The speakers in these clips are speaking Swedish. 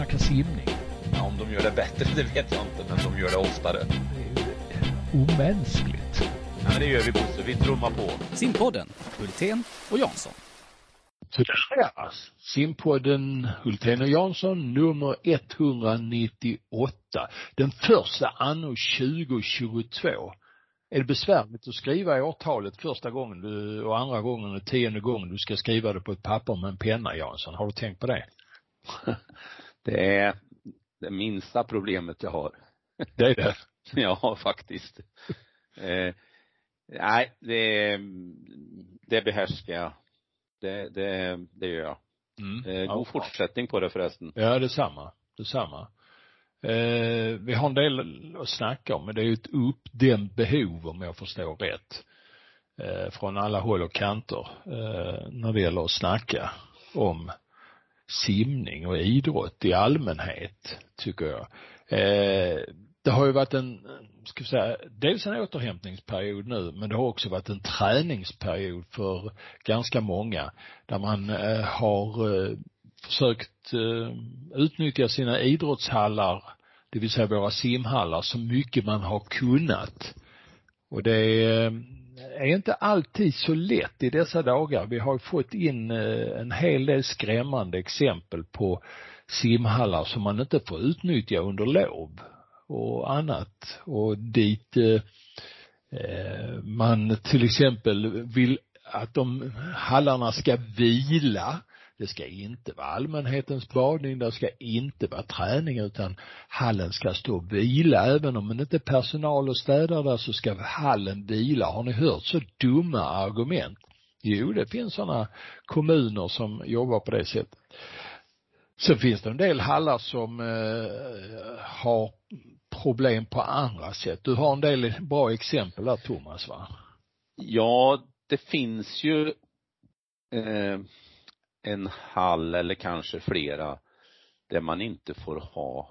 snacka simning. Ja, om de gör det bättre, det vet jag inte, men de gör det oftare. Det är omänskligt. Ja, men det gör vi Bosse, vi trummar på. Simpodden, Hultén och Jansson. Så där är Simpodden Hultén och Jansson nummer 198. Den första anno 2022. Är det besvärligt att skriva i årtalet första gången du, och andra gången och tionde gången du ska skriva det på ett papper med en penna Jansson? Har du tänkt på det? Det är det minsta problemet jag har. Det är det. Ja, faktiskt. eh, nej, det, det behärskar jag. Det, det, det gör jag. Mm. Eh, Ja. god fortsättning på det förresten. Ja, detsamma. Detsamma. Eh, vi har en del att snacka om, men det är ju ett uppdämt behov om jag förstår rätt. Eh, från alla håll och kanter eh, när det gäller att snacka om simning och idrott i allmänhet, tycker jag. Eh, det har ju varit en, ska vi säga, dels en återhämtningsperiod nu, men det har också varit en träningsperiod för ganska många, där man eh, har eh, försökt eh, utnyttja sina idrottshallar, det vill säga våra simhallar, så mycket man har kunnat. Och det eh, är inte alltid så lätt i dessa dagar. Vi har fått in eh, en hel del skrämmande exempel på simhallar som man inte får utnyttja under lov och annat. Och dit eh, eh, man till exempel vill att de hallarna ska vila. Det ska inte vara allmänhetens badning, det ska inte vara träning utan hallen ska stå och vila. Även om det inte är personal och städare där så ska hallen vila. Har ni hört så dumma argument? Jo, det finns sådana kommuner som jobbar på det sättet. Så finns det en del hallar som eh, har problem på andra sätt. Du har en del bra exempel där Thomas va? Ja, det finns ju eh, en hall eller kanske flera där man inte får ha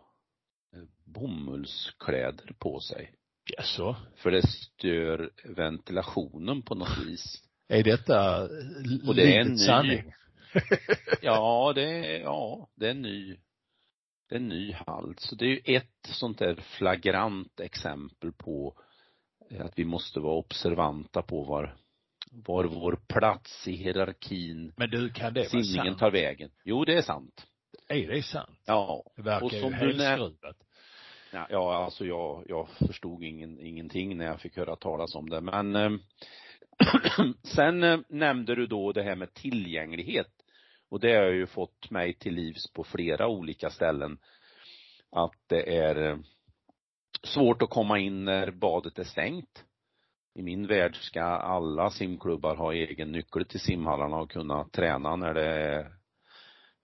eh, bomullskläder på sig. Jaså? För det stör ventilationen på något vis. Är detta Och det är en ny- sanning? Ja, det är, ja, det är en ny, det är en ny hall. Så det är ju ett sånt där flagrant exempel på eh, att vi måste vara observanta på var, var vår plats i hierarkin Men du, kan det vara sant? tar vägen. Jo, det är sant. Är det sant? Ja. Det verkar Och ju som du helt skruvat. Ja, ja alltså jag, jag förstod ingen, ingenting när jag fick höra talas om det. Men eh, sen eh, nämnde du då det här med tillgänglighet. Och det har ju fått mig till livs på flera olika ställen. Att det är eh, svårt att komma in när badet är stängt. I min värld ska alla simklubbar ha egen nyckel till simhallarna och kunna träna när det är,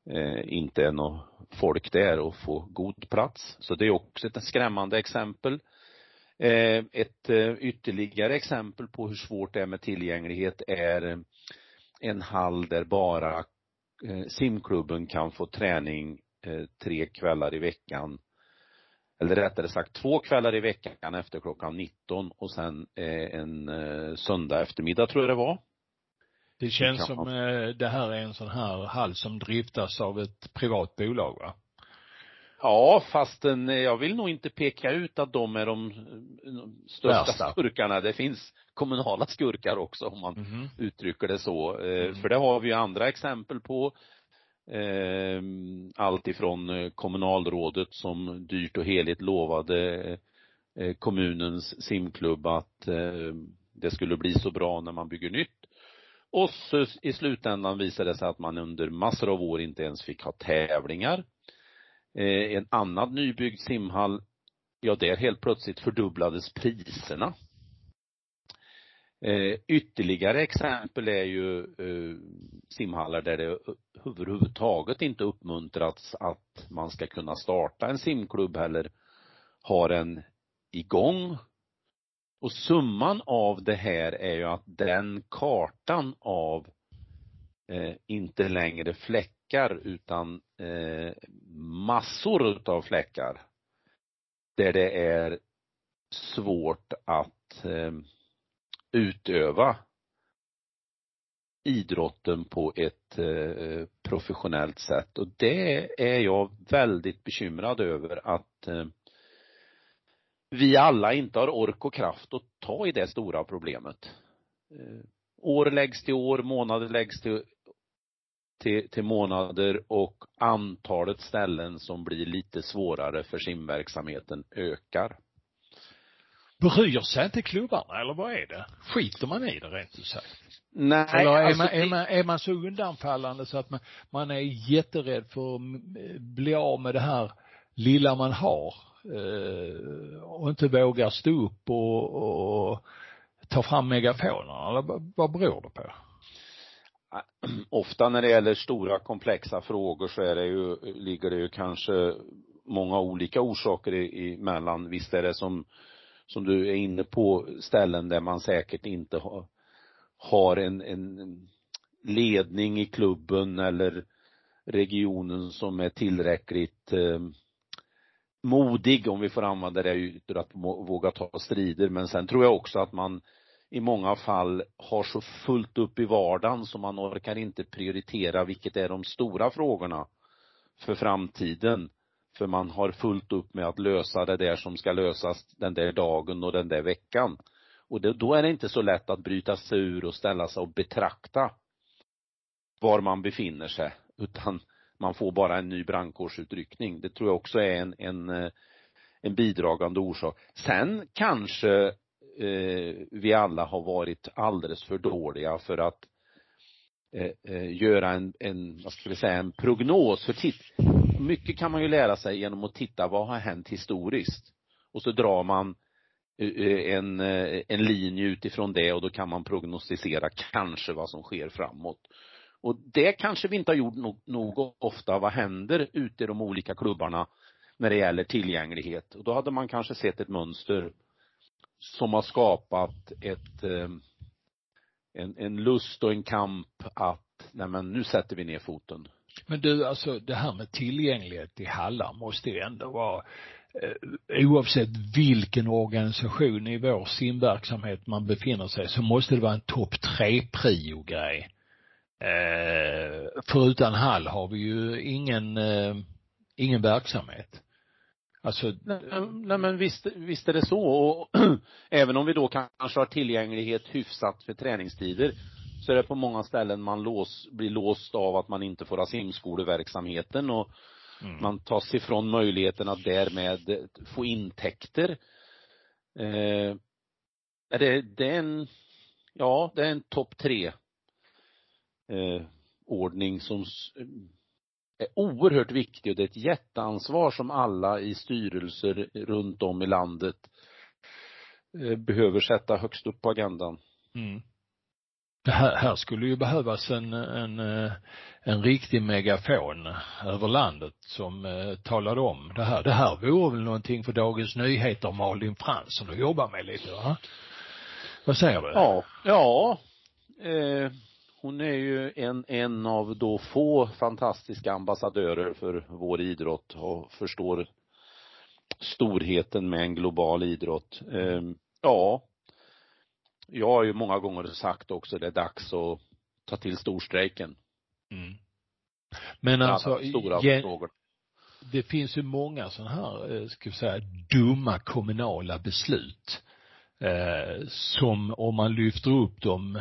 eh, inte är något folk där och få god plats. Så det är också ett skrämmande exempel. Eh, ett eh, ytterligare exempel på hur svårt det är med tillgänglighet är en hall där bara eh, simklubben kan få träning eh, tre kvällar i veckan. Eller rättare sagt två kvällar i veckan efter klockan 19 och sen eh, en eh, söndag eftermiddag tror jag det var. Det känns som man- eh, det här är en sån här hall som driftas av ett privat bolag va? Ja, fast en, jag vill nog inte peka ut att de är de, största Värsta. skurkarna. Det finns kommunala skurkar också om man Mhm. uttrycker det så. Mm. För det har vi ju andra exempel på. Eh, Allt ifrån eh, kommunalrådet som dyrt och heligt lovade eh, kommunens simklubb att eh, det skulle bli så bra när man bygger nytt. Och så i slutändan visade det sig att man under massor av år inte ens fick ha tävlingar. Eh, En annan nybyggd simhall, ja där helt plötsligt fördubblades priserna. Eh, ytterligare exempel är ju eh, simhallar där det överhuvudtaget inte uppmuntrats att man ska kunna starta en simklubb eller ha den igång. Och summan av det här är ju att den kartan av eh, inte längre fläckar utan eh, massor utav fläckar där det är svårt att eh, utöva idrotten på ett eh, professionellt sätt och det är jag väldigt bekymrad över att eh, vi alla inte har ork och kraft att ta i det stora problemet. Eh, år läggs till år, månader läggs till, till, till månader och antalet ställen som blir lite svårare för simverksamheten ökar. Bryr sig inte klubbarna eller vad är det? Skiter man i det rent ut sagt? Nej, Eller är, alltså man, är, det- man, är man så undanfallande så att man, man är jätterädd för att bli av med det här lilla man har eh, och inte vågar stå upp och, och ta fram megafonerna eller vad- vad beror det på? ofta när det gäller stora komplexa frågor så är det ju, ligger det ju kanske många olika orsaker emellan. Visst är det som, som du är inne på ställen där man säkert inte har, har en, en ledning i klubben eller regionen som är tillräckligt eh, modig, om vi får använda det uttrycket, att våga ta strider. Men sen tror jag också att man i många fall har så fullt upp i vardagen så man orkar inte prioritera vilket är de stora frågorna för framtiden. För man har fullt upp med att lösa det där som ska lösas den där dagen och den där veckan. Och det, då är det inte så lätt att bryta sig ur och ställa sig och betrakta var man befinner sig, utan man får bara en ny brandkårsutryckning. Det tror jag också är en, en, eh, en bidragande orsak. Sen kanske eh, vi alla har varit alldeles för dåliga för att eh, eh, göra en, en, vad ska vi säga, en prognos. För titt, mycket kan man ju lära sig genom att titta vad har hänt historiskt. Och så drar man eh, eh, en, eh, en linje utifrån det och då kan man prognostisera kanske vad som sker framåt. Och det kanske vi inte har gjort nog, nog ofta. Vad händer ute i de olika klubbarna när det gäller tillgänglighet? Och då hade man kanske sett ett mönster som har skapat ett, en, en lust och en kamp att, nej men nu sätter vi ner foten. Men du, alltså det här med tillgänglighet i hallar måste ju ändå vara eh, oavsett vilken organisation i vår simverksamhet man befinner sig så måste det vara en topp tre prio grej. Eh, för utan hall har vi ju ingen, eh, ingen verksamhet. Alltså, Nej, nej men visst, visst är det så och även om vi då kanske har tillgänglighet hyfsat för träningstider så är det på många ställen man lås, blir låst av att man inte får ha simskoleverksamheten och mm. man tas ifrån möjligheten att därmed få intäkter. Eh, är det, det är en, ja, det är en topp tre eh, ordning som s- är oerhört viktig och det är ett jätteansvar som alla i styrelser runt om i landet eh, behöver sätta högst upp på agendan. Mm. Det här, här skulle ju behövas en, en, eh, en riktig megafon över landet som eh, talade om det här. Det här vore väl någonting för Dagens Nyheter och Malin Fransson att jobba med lite va? Vad säger du? Ja, ja. Eh, hon är ju en, en av då få fantastiska ambassadörer för vår idrott och förstår storheten med en global idrott. Eh, ja. Jag har ju många gånger sagt också det är dags att ta till storstrejken. Mm. Men Alla alltså, de stora ge- frågor. det finns ju många sådana här, eh, ska vi säga, dumma kommunala beslut. Eh, som om man lyfter upp dem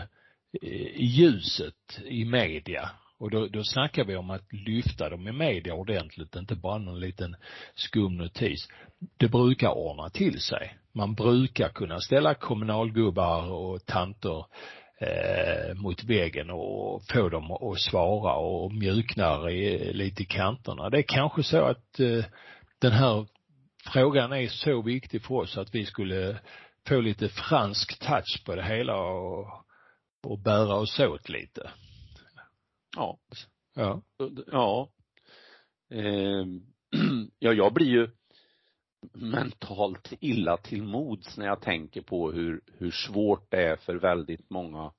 eh, i ljuset i media. Och då, då snackar vi om att lyfta dem i media ordentligt, inte bara någon liten skum notis. Det brukar ordna till sig. Man brukar kunna ställa kommunalgubbar och tanter eh, mot väggen och få dem att svara och mjuknar i, lite i kanterna. Det är kanske så att eh, den här frågan är så viktig för oss att vi skulle få lite fransk touch på det hela och, och bära oss åt lite. Ja. Ja. Ja. Eh, ja, jag blir ju mentalt illa till mods när jag tänker på hur, hur svårt det är för väldigt många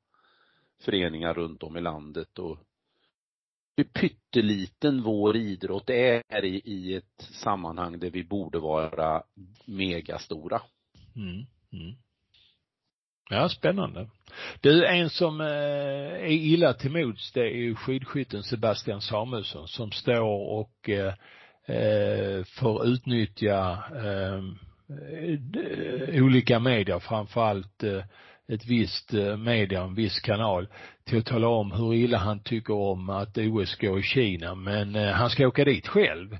föreningar runt om i landet och hur pytteliten vår idrott är i, i ett sammanhang där vi borde vara megastora. Mm. Mm. Ja, spännande. Du, en som eh, är illa till mods det är ju skidskytten Sebastian Samuelsson som står och eh, eh får utnyttja eh, olika medier, framförallt eh, ett visst eh, media, en viss kanal, till att tala om hur illa han tycker om att OS går i Kina. Men eh, han ska åka dit själv.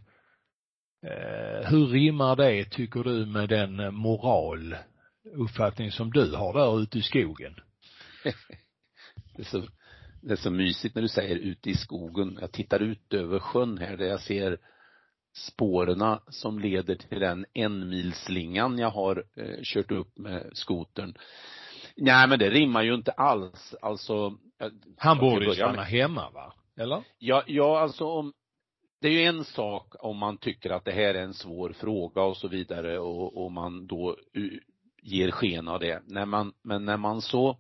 Eh, hur rimmar det, tycker du, med den moral uppfattning som du har där ute i skogen? det, är så, det är så mysigt när du säger ute i skogen. Jag tittar ut över sjön här där jag ser spåren som leder till den enmilslingan jag har eh, kört upp med skotern. Nej men det rimmar ju inte alls, alltså. Han borde ju stanna hemma va? Eller? Ja, ja alltså om, det är ju en sak om man tycker att det här är en svår fråga och så vidare och, och man då ger sken av det. När man, men när man så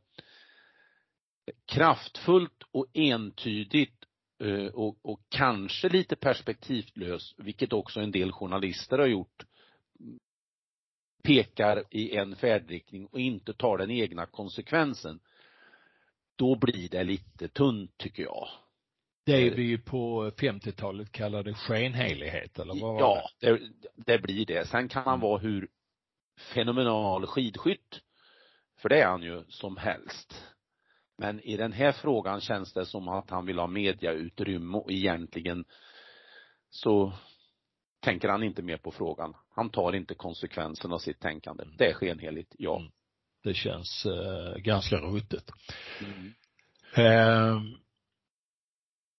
kraftfullt och entydigt eh, och, och kanske lite perspektivlös, vilket också en del journalister har gjort, pekar i en färdriktning och inte tar den egna konsekvensen, då blir det lite tunt tycker jag. Det vi ju på 50-talet kallade skenhelighet eller vad var det? Ja, det, det blir det. Sen kan han mm. vara hur fenomenal skidskytt, för det är han ju som helst. Men i den här frågan känns det som att han vill ha mediautrymme och egentligen så tänker han inte mer på frågan. Han tar inte konsekvensen av sitt tänkande. Det är skenheligt, ja. Mm. Det känns eh, ganska ruttet. Mm. Eh,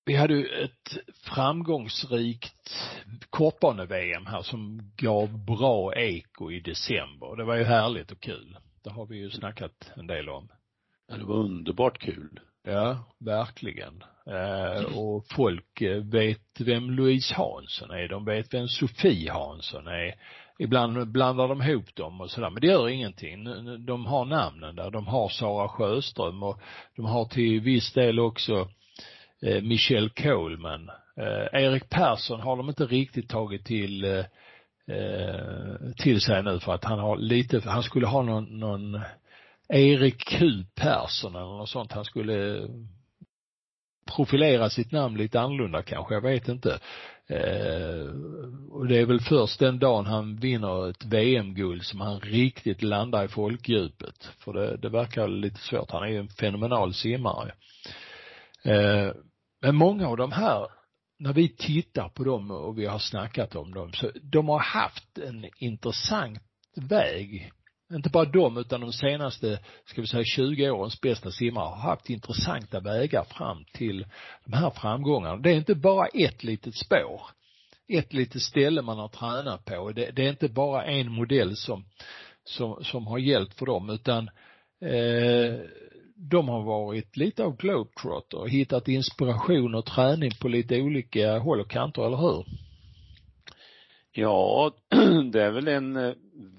vi hade ju ett framgångsrikt kortbane-VM här som gav bra eko i december. Det var ju härligt och kul. Det har vi ju snackat en del om. Ja, det var underbart kul. Ja, verkligen. Eh, och folk eh, vet vem Louise Hansson är, de vet vem Sofie Hansson är. Ibland blandar de ihop dem och sådär, men det gör ingenting. De har namnen där, de har Sara Sjöström och de har till viss del också Eh, Michelle Coleman. Eh, Erik Persson har de inte riktigt tagit till eh, till sig nu för att han har lite, han skulle ha någon, någon Erik Q Persson eller något sånt. Han skulle profilera sitt namn lite annorlunda kanske, jag vet inte. Eh, och det är väl först den dagen han vinner ett VM-guld som han riktigt landar i folkdjupet. För det, det verkar lite svårt. Han är ju en fenomenal simmare. Eh, men många av de här, när vi tittar på dem och vi har snackat om dem, så de har haft en intressant väg inte bara de utan de senaste, ska vi säga 20 årens bästa simmare har haft intressanta vägar fram till de här framgångarna. Det är inte bara ett litet spår, ett litet ställe man har tränat på. Det, det är inte bara en modell som, som, som har hjälpt för dem utan eh, de har varit lite av globetrotter och hittat inspiration och träning på lite olika håll och kanter, eller hur? Ja, det är väl en eh,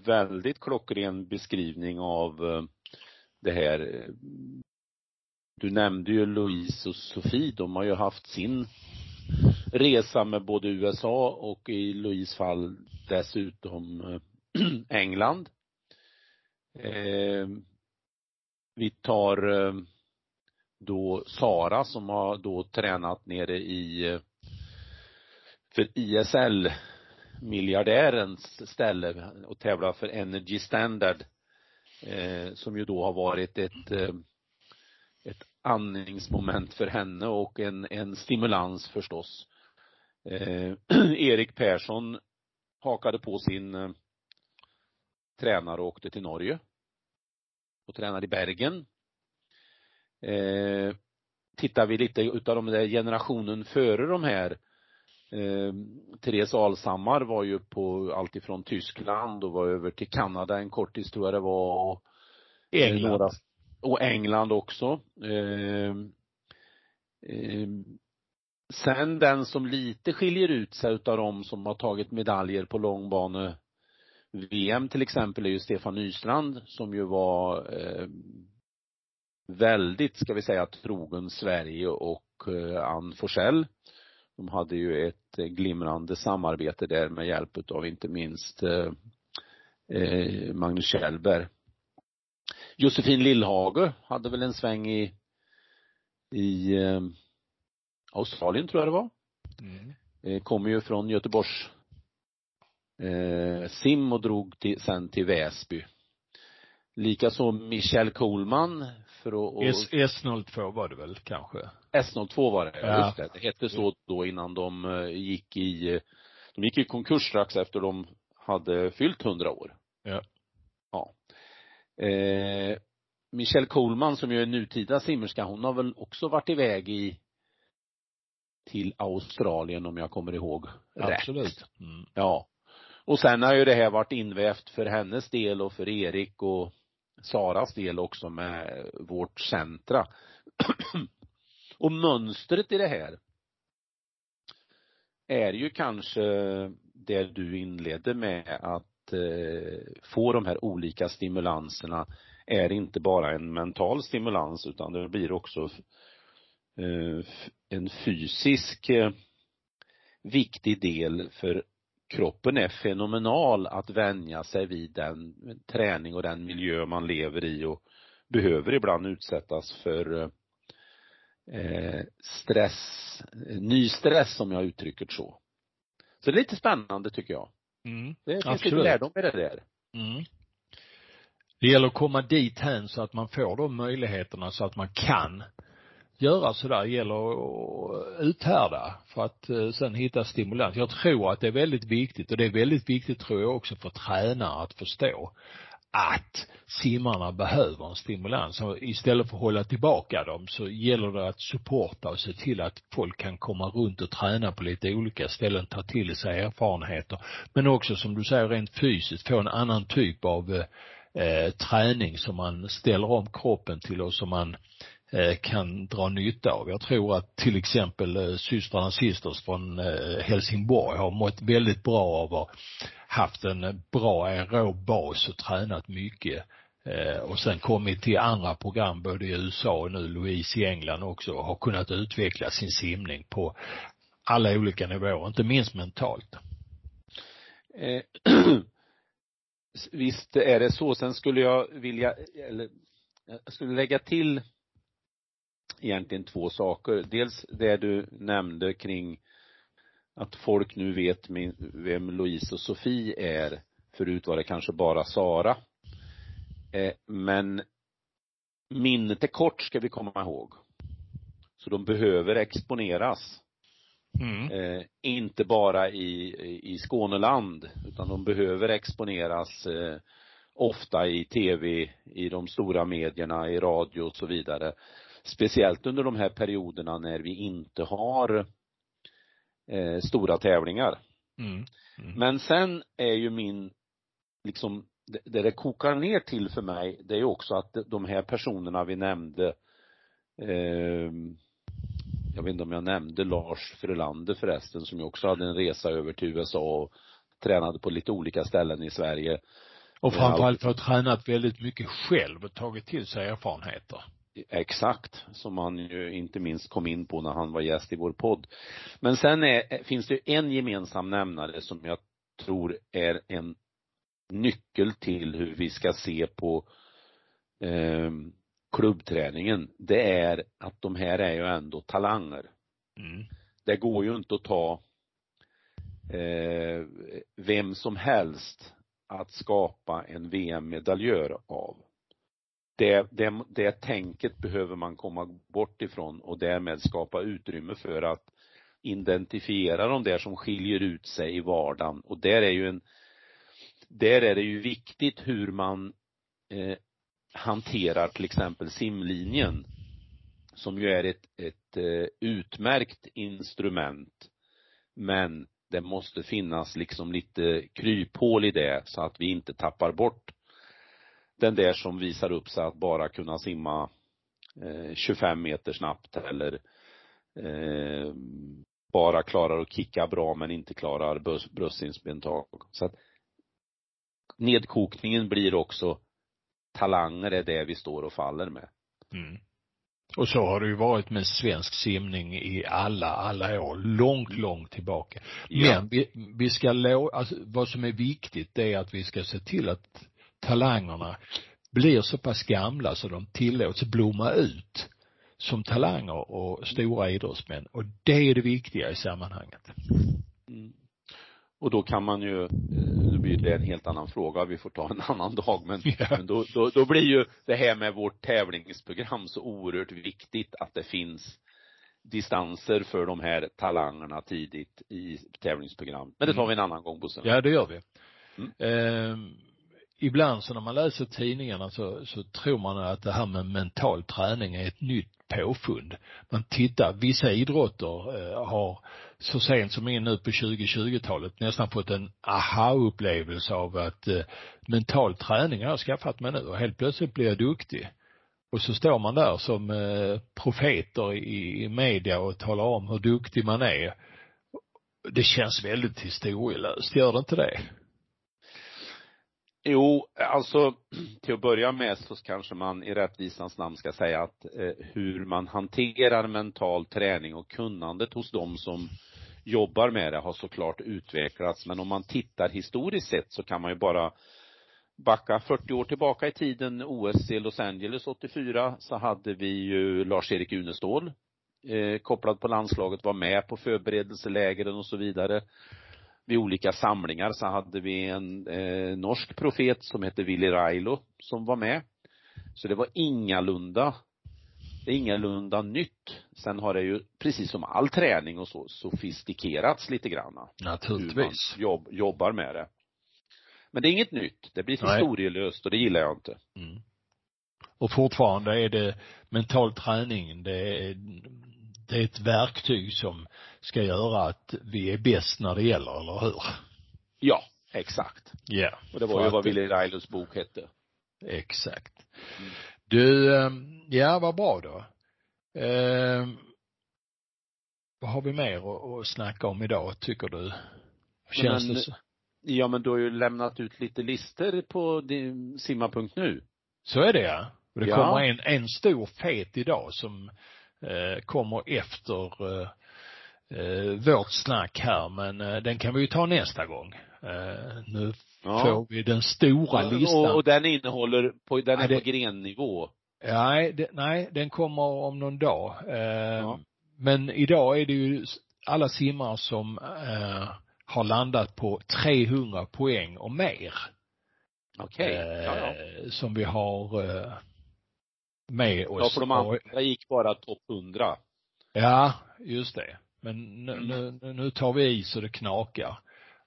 väldigt klockren beskrivning av eh, det här. Eh, du nämnde ju Louise och Sofie, de har ju haft sin resa med både USA och i Louise fall dessutom England. Vi tar eh, då Sara som har då tränat nere i eh, för ISL miljardärens ställe och tävlar för Energy Standard eh, som ju då har varit ett ett andningsmoment för henne och en, en stimulans förstås. Eh, Erik Persson hakade på sin eh, tränare och åkte till Norge och tränade i Bergen. Eh, tittar vi lite utav de där generationen före de här Eh, Therese Alshammar var ju på allt ifrån Tyskland och var över till Kanada en kort historia det var. Och, eh, England. Några, och England också. Eh, eh, sen den som lite skiljer ut sig utav de som har tagit medaljer på långbane VM till exempel är ju Stefan Nystrand som ju var eh, väldigt, ska vi säga, trogen Sverige och eh, Ann Forsell de hade ju ett glimrande samarbete där med hjälp av inte minst eh, eh, Magnus Kjellberg. Josefin Lillhage hade väl en sväng i, i eh, Australien tror jag det var. Mm. Eh, kommer ju från Göteborgs eh, sim och drog till, sen till Väsby. Likaså Michel Kohlman för att, och, S, S02 var det väl kanske? S02 var det, Ja. just det. Det hette så då innan de eh, gick i, eh, de gick i konkurs strax efter de hade fyllt 100 år. Ja. Ja. Eh, Michelle Coleman som ju är nutida simmerska, hon har väl också varit iväg i till Australien om jag kommer ihåg rätt. Absolut. Mm. Ja. Och sen har ju det här varit invävt för hennes del och för Erik och Saras del också med vårt centra. och mönstret i det här är ju kanske det du inledde med att eh, få de här olika stimulanserna är inte bara en mental stimulans utan det blir också eh, en fysisk eh, viktig del för kroppen är fenomenal att vänja sig vid den träning och den miljö man lever i och behöver ibland utsättas för eh, stress, ny stress om jag uttrycker det så. Så det är lite spännande tycker jag. Mm. Det finns Absolut. lite lärdom i det där. Mm. Det gäller att komma dit hän så att man får de möjligheterna så att man kan göra sådär. Gäller att uthärda för att eh, sen hitta stimulans. Jag tror att det är väldigt viktigt och det är väldigt viktigt tror jag också för tränare att förstå att simmarna behöver en stimulans. Och istället för att hålla tillbaka dem så gäller det att supporta och se till att folk kan komma runt och träna på lite olika ställen, ta till sig erfarenheter. Men också som du säger rent fysiskt få en annan typ av eh, eh, träning som man ställer om kroppen till och som man eh, Eh, kan dra nytta av. Jag tror att till exempel eh, systrarna Sisters från eh, Helsingborg har mått väldigt bra av att haft en bra aerob bas och tränat mycket och sen kommit till andra program både i USA och nu Louise i England också och har kunnat utveckla sin simning på alla olika nivåer, inte minst mentalt. Eh, visst är det så. Sen skulle jag vilja, eller jag skulle lägga till egentligen två saker. Dels det du nämnde kring att folk nu vet vem Louise och Sofie är. Förut var det kanske bara Sara. Eh, men minnet är kort ska vi komma ihåg. Så de behöver exponeras. Mm. Eh, inte bara i, i Skåneland, utan de behöver exponeras eh, ofta i tv, i de stora medierna, i radio och så vidare. Speciellt under de här perioderna när vi inte har eh, stora tävlingar. Mm. Mm. Men sen är ju min, liksom, det, det det kokar ner till för mig, det är ju också att de här personerna vi nämnde, eh, jag vet inte om jag nämnde Lars Frölander förresten, som ju också hade en resa över till USA och tränade på lite olika ställen i Sverige. Och framförallt för att tränat väldigt mycket själv och tagit till sig erfarenheter. Exakt, som han ju inte minst kom in på när han var gäst i vår podd. Men sen är, finns det en gemensam nämnare som jag tror är en nyckel till hur vi ska se på eh, klubbträningen. Det är att de här är ju ändå talanger. Mm. Det går ju inte att ta eh, vem som helst att skapa en VM-medaljör av. Det, det, det tänket behöver man komma bort ifrån och därmed skapa utrymme för att identifiera de där som skiljer ut sig i vardagen. Och där är ju en där är det ju viktigt hur man eh, hanterar till exempel simlinjen som ju är ett, ett eh, utmärkt instrument. Men det måste finnas liksom lite kryphål i det så att vi inte tappar bort den där som visar upp sig att bara kunna simma eh, 25 meter snabbt eller eh, bara klarar att kicka bra men inte klarar bröst- bröstsimsbentag. Så att nedkokningen blir också talanger är det vi står och faller med. Mm. Och så har det ju varit med svensk simning i alla, alla år, långt, långt tillbaka. Ja. Men vi, vi ska alltså vad som är viktigt det är att vi ska se till att talangerna blir så pass gamla så de tillåts blomma ut som talanger och stora idrottsmän. Och det är det viktiga i sammanhanget. Mm. Och då kan man ju, nu eh, blir det en helt annan fråga, vi får ta en annan dag, men, ja. men då, då, då blir ju det här med vårt tävlingsprogram så oerhört viktigt att det finns distanser för de här talangerna tidigt i tävlingsprogram. Men det tar vi en annan gång Bosse. Ja, det gör vi. Mm. Eh, ibland så när man läser tidningarna så, så tror man att det här med mental träning är ett nytt påfund. Man tittar, vissa idrotter eh, har så sent som in nu på 2020-talet nästan fått en aha-upplevelse av att eh, mental träning har jag skaffat mig nu och helt plötsligt blir jag duktig. Och så står man där som eh, profeter i, i media och talar om hur duktig man är. Det känns väldigt historielöst, gör det inte det? Jo, alltså till att börja med så kanske man i rättvisans namn ska säga att eh, hur man hanterar mental träning och kunnandet hos de som jobbar med det har såklart utvecklats. Men om man tittar historiskt sett så kan man ju bara backa 40 år tillbaka i tiden, OS i Los Angeles 84, så hade vi ju Lars-Erik Unestål eh, kopplad på landslaget, var med på förberedelselägren och så vidare vid olika samlingar så hade vi en eh, norsk profet som hette Willy Railo som var med. Så det var ingalunda, det är ingalunda nytt. Sen har det ju, precis som all träning och så, sofistikerats lite grann. Naturligtvis. Hur man jobb, jobbar med det. Men det är inget nytt. Det blir historielöst och det gillar jag inte. Mm. Och fortfarande är det mental träning, det är det är ett verktyg som ska göra att vi är bäst när det gäller, eller hur? Ja, exakt. Ja. Yeah. Och det var ju vad Willy Railos bok hette. Exakt. Mm. Du, ehm, ja vad bra då. Eh, vad har vi mer att, att snacka om idag, tycker du? Känns men, det så? Ja, men du har ju lämnat ut lite lister på simma.nu. Så är det ja. Och det ja. kommer en, en stor fet idag som Eh, kommer efter eh, eh, vårt snack här, men den kan vi ju ta nästa gång. Nu ja. får vi den stora listan. Och, den innehåller, på, den är det, på grennivå? Nej, det, nej, den kommer om någon dag. Ja. Men idag är det ju alla simmare som har landat på 300 poäng och mer. Okej. Okay. Ja, ja. Som vi har med oss. Ja, för de andra gick bara topp 100. Ja, just det. Men nu, mm. nu, nu tar vi i så det knakar.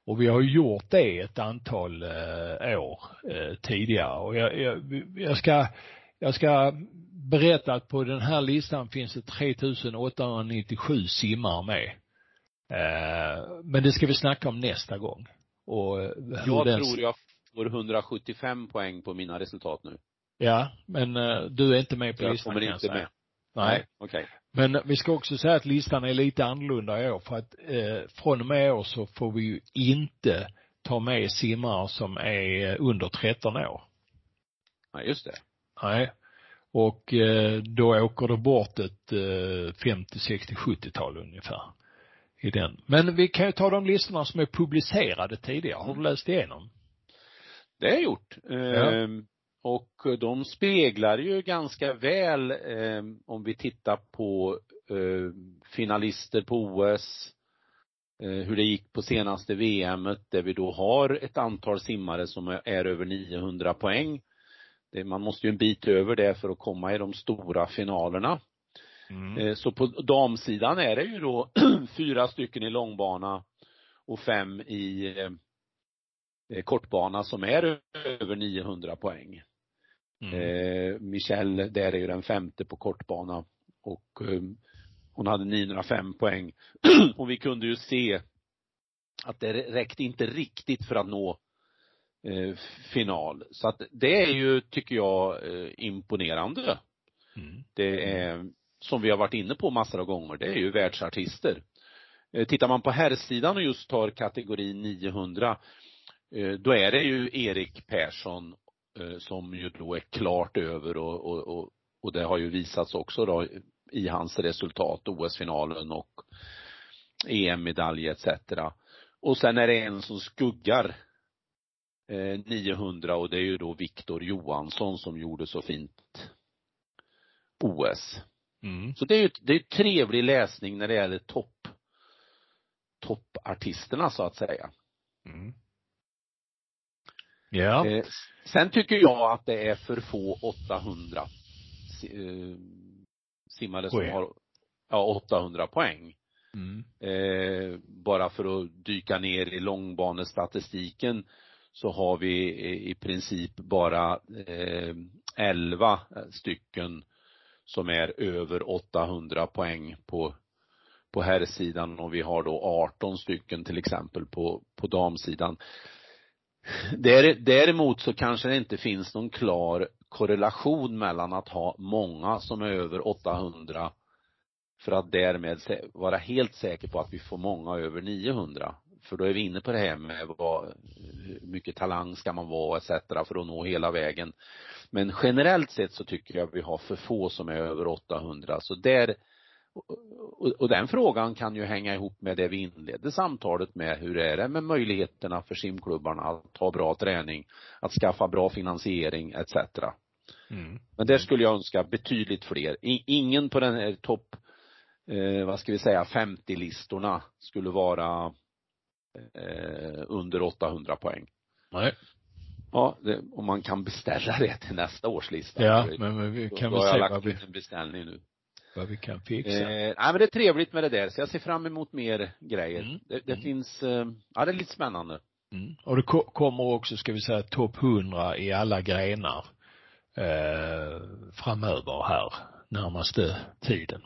Och vi har gjort det ett antal eh, år eh, tidigare och jag, jag, jag ska, jag ska berätta att på den här listan finns det 3897 simmare med. Eh, men det ska vi snacka om nästa gång. Och eh, jag den... tror jag får 175 poäng på mina resultat nu. Ja, men uh, du är inte med på jag listan kommer inte med. Nej. Okej. Okay. Men vi ska också säga att listan är lite annorlunda i år för att eh, från och med i år så får vi ju inte ta med simmare som är under 13 år. Nej, just det. Nej. Och eh, då åker det bort ett eh, 50, 60, 70-tal ungefär. I den. Men vi kan ju ta de listorna som är publicerade tidigare. Har du läst igenom? Det har jag gjort. Ja. Ehm, och de speglar ju ganska väl, eh, om vi tittar på eh, finalister på OS, eh, hur det gick på senaste VMet där vi då har ett antal simmare som är över 900 poäng. Det, man måste ju en bit över det för att komma i de stora finalerna. Mm. Eh, så på damsidan är det ju då fyra stycken i långbana och fem i eh, kortbana som är över 900 poäng. Mm. Eh, Michelle, där är ju den femte på kortbana och eh, hon hade 905 poäng. och vi kunde ju se att det räckte inte riktigt för att nå eh, final. Så att det är ju, tycker jag, imponerande. Mm. Det är, som vi har varit inne på massor av gånger, det är ju världsartister. Tittar man på herrsidan och just tar kategori 900, eh, då är det ju Erik Persson som ju då är klart över och, och, och, och det har ju visats också då i hans resultat, OS-finalen och EM-medalj etc. Och sen är det en som skuggar eh, 900 och det är ju då Viktor Johansson som gjorde så fint OS. Mm. Så det är ju det är trevlig läsning när det gäller topp toppartisterna så att säga. Mm. Ja. Eh, sen tycker jag att det är för få 800 si- eh, simmare som Poäng. har, ja 800 poäng. Mm. Eh, bara för att dyka ner i långbanestatistiken så har vi i- princip bara eh, 11 stycken som är över 800 poäng på på herrsidan och vi har då 18 stycken till exempel på, på damsidan. Däremot så kanske det inte finns någon klar korrelation mellan att ha många som är över 800 för att därmed vara helt säker på att vi får många över 900. För då är vi inne på det här med vad, hur mycket talang ska man vara etc. för att nå hela vägen. Men generellt sett så tycker jag vi har för få som är över 800. Så där, och, och, den frågan kan ju hänga ihop med det vi inledde samtalet med. Hur är det med möjligheterna för simklubbarna att ha bra träning, att skaffa bra finansiering etc. Mm. Men där skulle jag önska betydligt fler. Ingen på den här topp, eh, vad ska vi säga, 50-listorna skulle vara eh, under 800 poäng. Nej. Ja, det, om man kan beställa det till nästa års lista. Ja, Då- men, men vi då kan har väl jag se lagt vad vi, in en beställning nu. Vad vi kan fixa. Eh, nej men det är trevligt med det där, så jag ser fram emot mer grejer. Mm. Det, det Mm. finns, eh, ja det är lite spännande. Mm. Och det ko- kommer också, ska vi säga, topp 100 i alla grenar eh, framöver här närmaste tiden.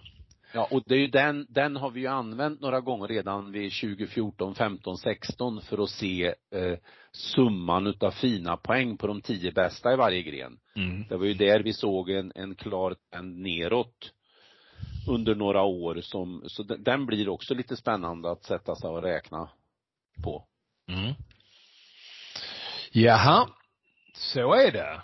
Ja, och det är ju den, den har vi ju använt några gånger redan vid 2014, 15, 16 för att se eh, summan utav fina poäng på de tio bästa i varje gren. Mm. Det var ju där vi såg en, en klar trend neråt under några år som, så den, blir också lite spännande att sätta sig och räkna på. Mm. Jaha, så är det.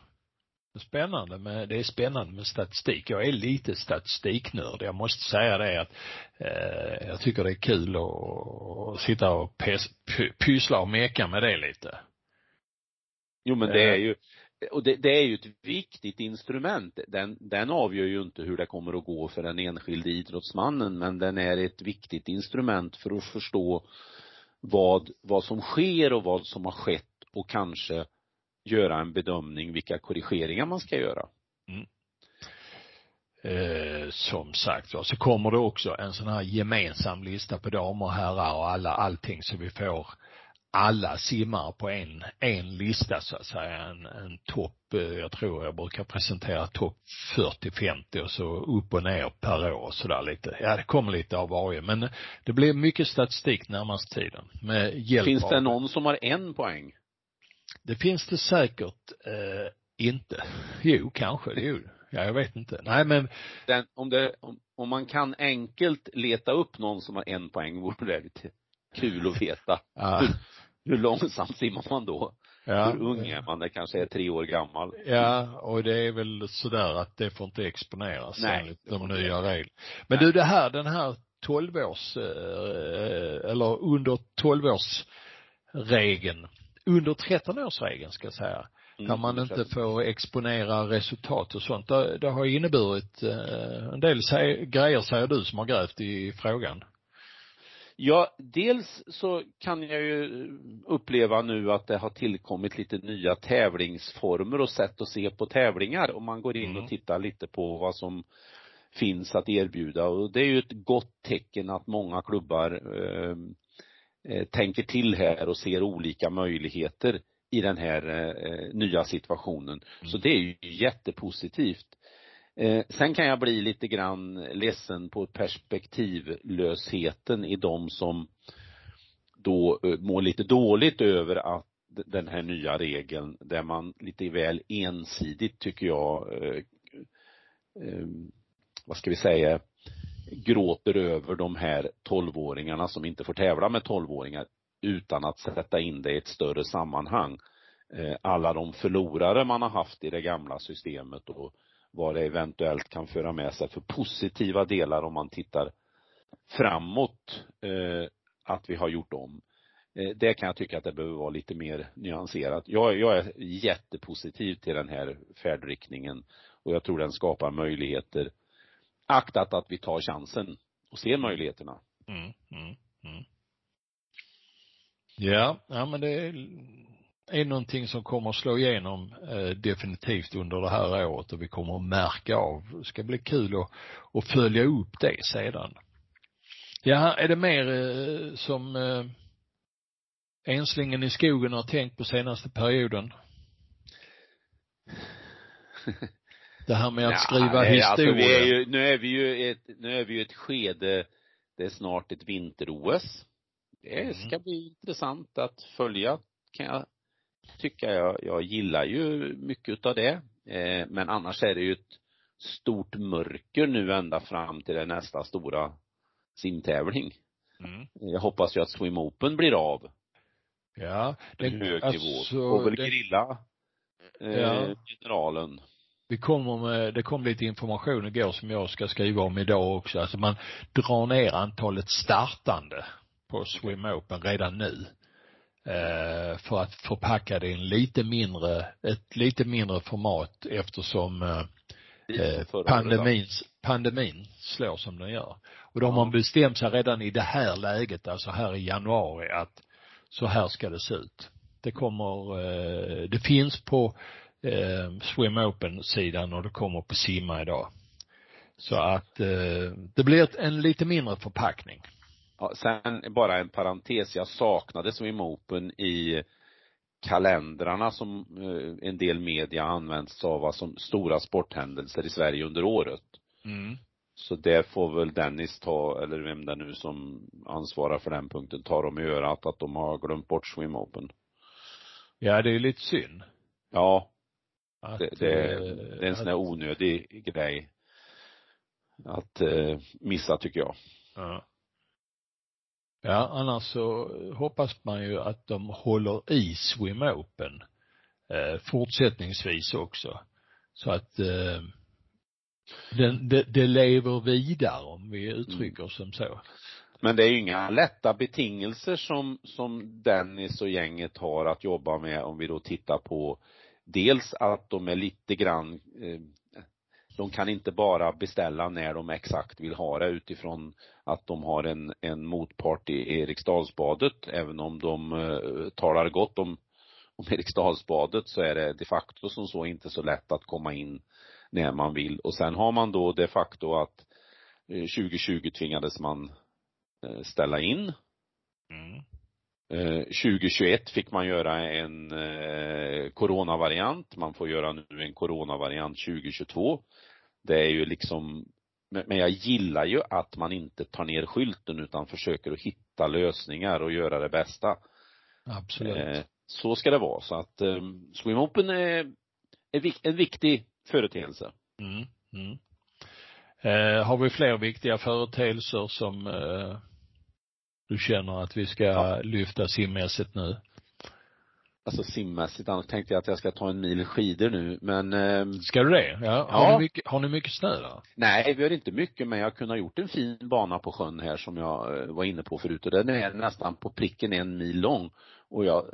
Spännande med, det är spännande med statistik. Jag är lite statistiknörd. Jag måste säga det att eh, jag tycker det är kul att, att sitta och pes, py, pyssla och meka med det lite. Jo men det Eh. är ju, och det, det är ju ett viktigt instrument. Den, den avgör ju inte hur det kommer att gå för den enskilde idrottsmannen, men den är ett viktigt instrument för att förstå vad, vad som sker och vad som har skett och kanske göra en bedömning vilka korrigeringar man ska göra. Mm. Eh, som sagt var, så kommer det också en sån här gemensam lista på damer och herrar och alla, allting så vi får alla simmare på en, en lista så att säga, en, en topp, eh, jag tror jag brukar presentera topp 40-50 och så upp och ner per år sådär lite. Ja, det kommer lite av varje, men det blir mycket statistik närmast tiden med hjälp Finns av det någon som har en poäng? det finns det säkert eh, inte. Jo, kanske. Jo. Ja, jag vet inte. Nej, men Den, om, det, om, om man kan enkelt leta upp någon som har en poäng vore det kul att veta. ja, Hur långsamt simmar man då? ja, Hur ung är man? Det kanske är tre år gammal. Ja, och det är väl sådär att det får inte exponeras Nej, enligt de nya reglerna. Men du, det här, den här 12 års, eh, eller under 12 års regeln, under 13 års regeln ska jag säga, Mm, man inte får exponera resultat och sånt. Det, det har inneburit eh, en del grejer säger du som har grävt i frågan. Ja, dels så kan jag ju uppleva nu att det har tillkommit lite nya tävlingsformer och sätt att se på tävlingar om man går in Mm. och tittar lite på vad som finns att erbjuda och det är ju ett gott tecken att många klubbar eh, eh, tänker till här och ser olika möjligheter i den här eh, nya situationen. Så det är ju jättepositivt. Eh, sen kan jag bli lite grann ledsen på perspektivlösheten i de som då eh, mår lite dåligt över att den här nya regeln där man lite väl ensidigt tycker jag eh, eh, vad ska vi säga gråter över de här tolvåringarna som inte får tävla med tolvåringar utan att sätta in det i ett större sammanhang. Eh, alla de förlorare man har haft i det gamla systemet och vad det eventuellt kan föra med sig för positiva delar om man tittar framåt, eh, att vi har gjort om. Eh, det kan jag tycka att det behöver vara lite mer nyanserat. Jag, jag är jättepositiv till den här färdriktningen och jag tror den skapar möjligheter. Aktat att vi tar chansen och ser möjligheterna. Mm, mm, mm. Ja, ja men det är, någonting som kommer att slå igenom eh, definitivt under det här året och vi kommer att märka av. Det ska bli kul att, att följa upp det sedan. Ja, är det mer eh, som eh, enslingen i skogen har tänkt på senaste perioden? Det här med att ja, skriva historia. Alltså vi är ju, nu är vi ju ett, nu är vi ju ett skede, det är snart ett vinter-OS. Det mm. ska bli intressant att följa, kan jag tycka. Jag, jag gillar ju mycket av det. Eh, men annars är det ju ett stort mörker nu ända fram till den nästa stora simtävling. Mm. Jag hoppas ju att Swim Open blir av. Ja. Det, en hög alltså, nivå. Och väl det, grilla eh, ja. generalen. Vi kommer med, det kom lite information igår som jag ska skriva om idag också. Alltså man drar ner antalet startande på Swim Open redan nu. Eh, för att förpacka det i en lite mindre, ett lite mindre format eftersom eh, eh pandemin, pandemin slår som den gör. Och då har man bestämt sig redan i det här läget, alltså här i januari, att så här ska det se ut. Det kommer, det finns på Swim Open-sidan och det kommer på Simma idag. Så att det blir en lite mindre förpackning. Ja, sen bara en parentes, jag saknade Swim Open i kalendrarna som eh, en del media används sig av som stora sporthändelser i Sverige under året. Mm. Så det får väl Dennis ta, eller vem det nu som ansvarar för den punkten, ta dem i örat att de har glömt bort Swim Open. Ja, det är lite synd. Ja. Att, det, det, det är en sån där onödig grej att eh, missa tycker jag. Ja. Ja, annars så hoppas man ju att de håller i Swim Open eh, fortsättningsvis också. Så att eh, den, det, det lever vidare om vi uttrycker oss som så. Men det är ju inga lätta betingelser som, som Dennis och gänget har att jobba med om vi då tittar på dels att de är lite grann eh, de kan inte bara beställa när de exakt vill ha det utifrån att de har en, en motpart i Eriksdalsbadet. Även om de eh, talar gott om, om Eriksdalsbadet så är det de facto som så inte så lätt att komma in när man vill. Och sen har man då de facto att eh, 2020 tvingades man eh, ställa in. Mm. 2021 eh, fick man göra en eh, coronavariant. Man får göra nu en coronavariant 2022 det är ju liksom, men jag gillar ju att man inte tar ner skylten utan försöker att hitta lösningar och göra det bästa. Absolut. Eh, så ska det vara. Så att eh, Swim Open är, är en viktig företeelse. Mm, mm. Eh, har vi fler viktiga företeelser som eh, du känner att vi ska ja. lyfta simmässigt nu? Alltså simmässigt, annars tänkte jag att jag ska ta en mil skidor nu, men eh, Ska du det? Ja. Har, ja. Ni mycket, har ni mycket snö då? Nej, vi har inte mycket, men jag har kunnat gjort en fin bana på sjön här som jag eh, var inne på förut och den är nästan på pricken en mil lång. Och jag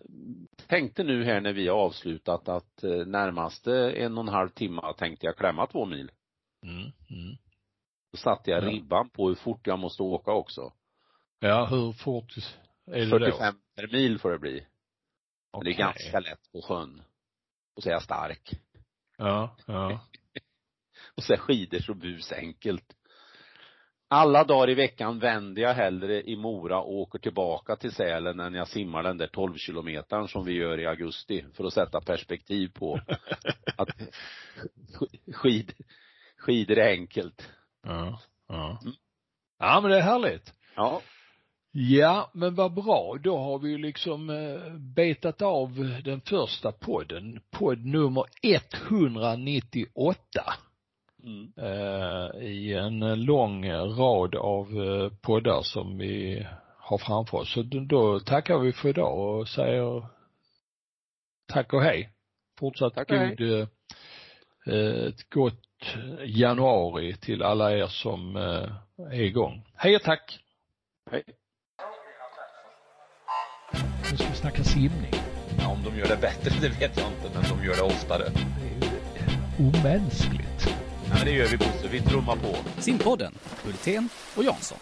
tänkte nu här när vi har avslutat att eh, närmaste en och en halv timme tänkte jag klämma två mil. Mm, mm. Då satte jag ja. ribban på hur fort jag måste åka också. Ja, hur fort är det 45 då? per mil får det bli. Okay. Det är ganska lätt på sjön. Är jag stark. Ja, ja. och är skidor så busenkelt. Alla dagar i veckan vänder jag hellre i Mora och åker tillbaka till Sälen än jag simmar den där 12 kilometern som vi gör i augusti för att sätta perspektiv på att skid, skidor är enkelt. Ja, ja. Mm. Ja men det är härligt. Ja. Ja, men vad bra. Då har vi ju liksom eh, betat av den första podden. Podd nummer 198. Mm. Eh, I en lång rad av eh, poddar som vi har framför oss. Så då tackar vi för idag och säger tack och hej. Fortsatt tack god, hej. ett gott januari till alla er som är igång. Hej och tack! Hej. Ska vi snacka simning. Ja, om de gör det bättre, det vet jag inte, men de gör det oftare. Det är ju omänskligt. Ja, men det gör vi Bosse, vi trummar på. Simpodden, Hultén och Jansson.